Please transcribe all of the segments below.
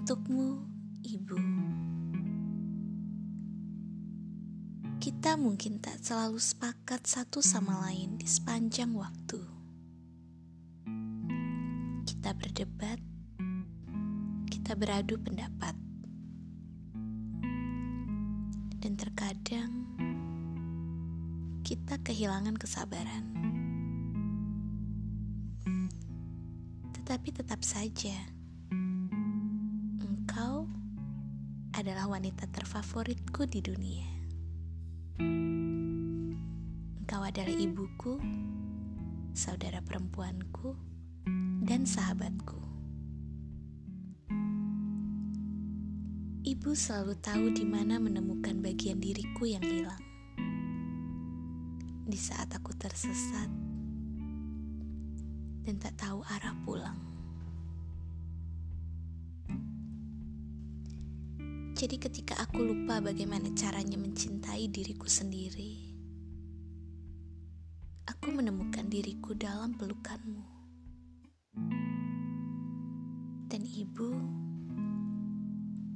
Untukmu, Ibu. Kita mungkin tak selalu sepakat satu sama lain di sepanjang waktu. Kita berdebat, kita beradu pendapat. Dan terkadang kita kehilangan kesabaran. Tetapi tetap saja, adalah wanita terfavoritku di dunia. Engkau adalah ibuku, saudara perempuanku, dan sahabatku. Ibu selalu tahu di mana menemukan bagian diriku yang hilang. Di saat aku tersesat dan tak tahu arah pulang. Jadi ketika aku lupa bagaimana caranya mencintai diriku sendiri, aku menemukan diriku dalam pelukanmu. Dan ibu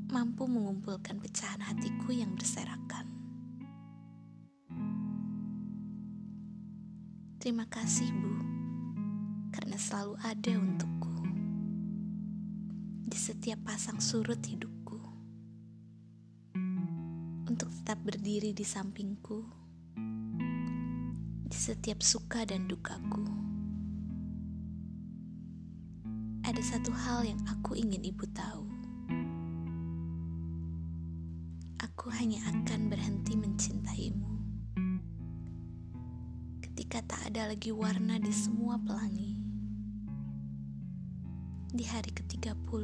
mampu mengumpulkan pecahan hatiku yang berserakan. Terima kasih, Bu, karena selalu ada untukku di setiap pasang surut hidupku untuk tetap berdiri di sampingku di setiap suka dan dukaku. Ada satu hal yang aku ingin ibu tahu. Aku hanya akan berhenti mencintaimu ketika tak ada lagi warna di semua pelangi. Di hari ke-30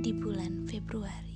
di bulan Februari.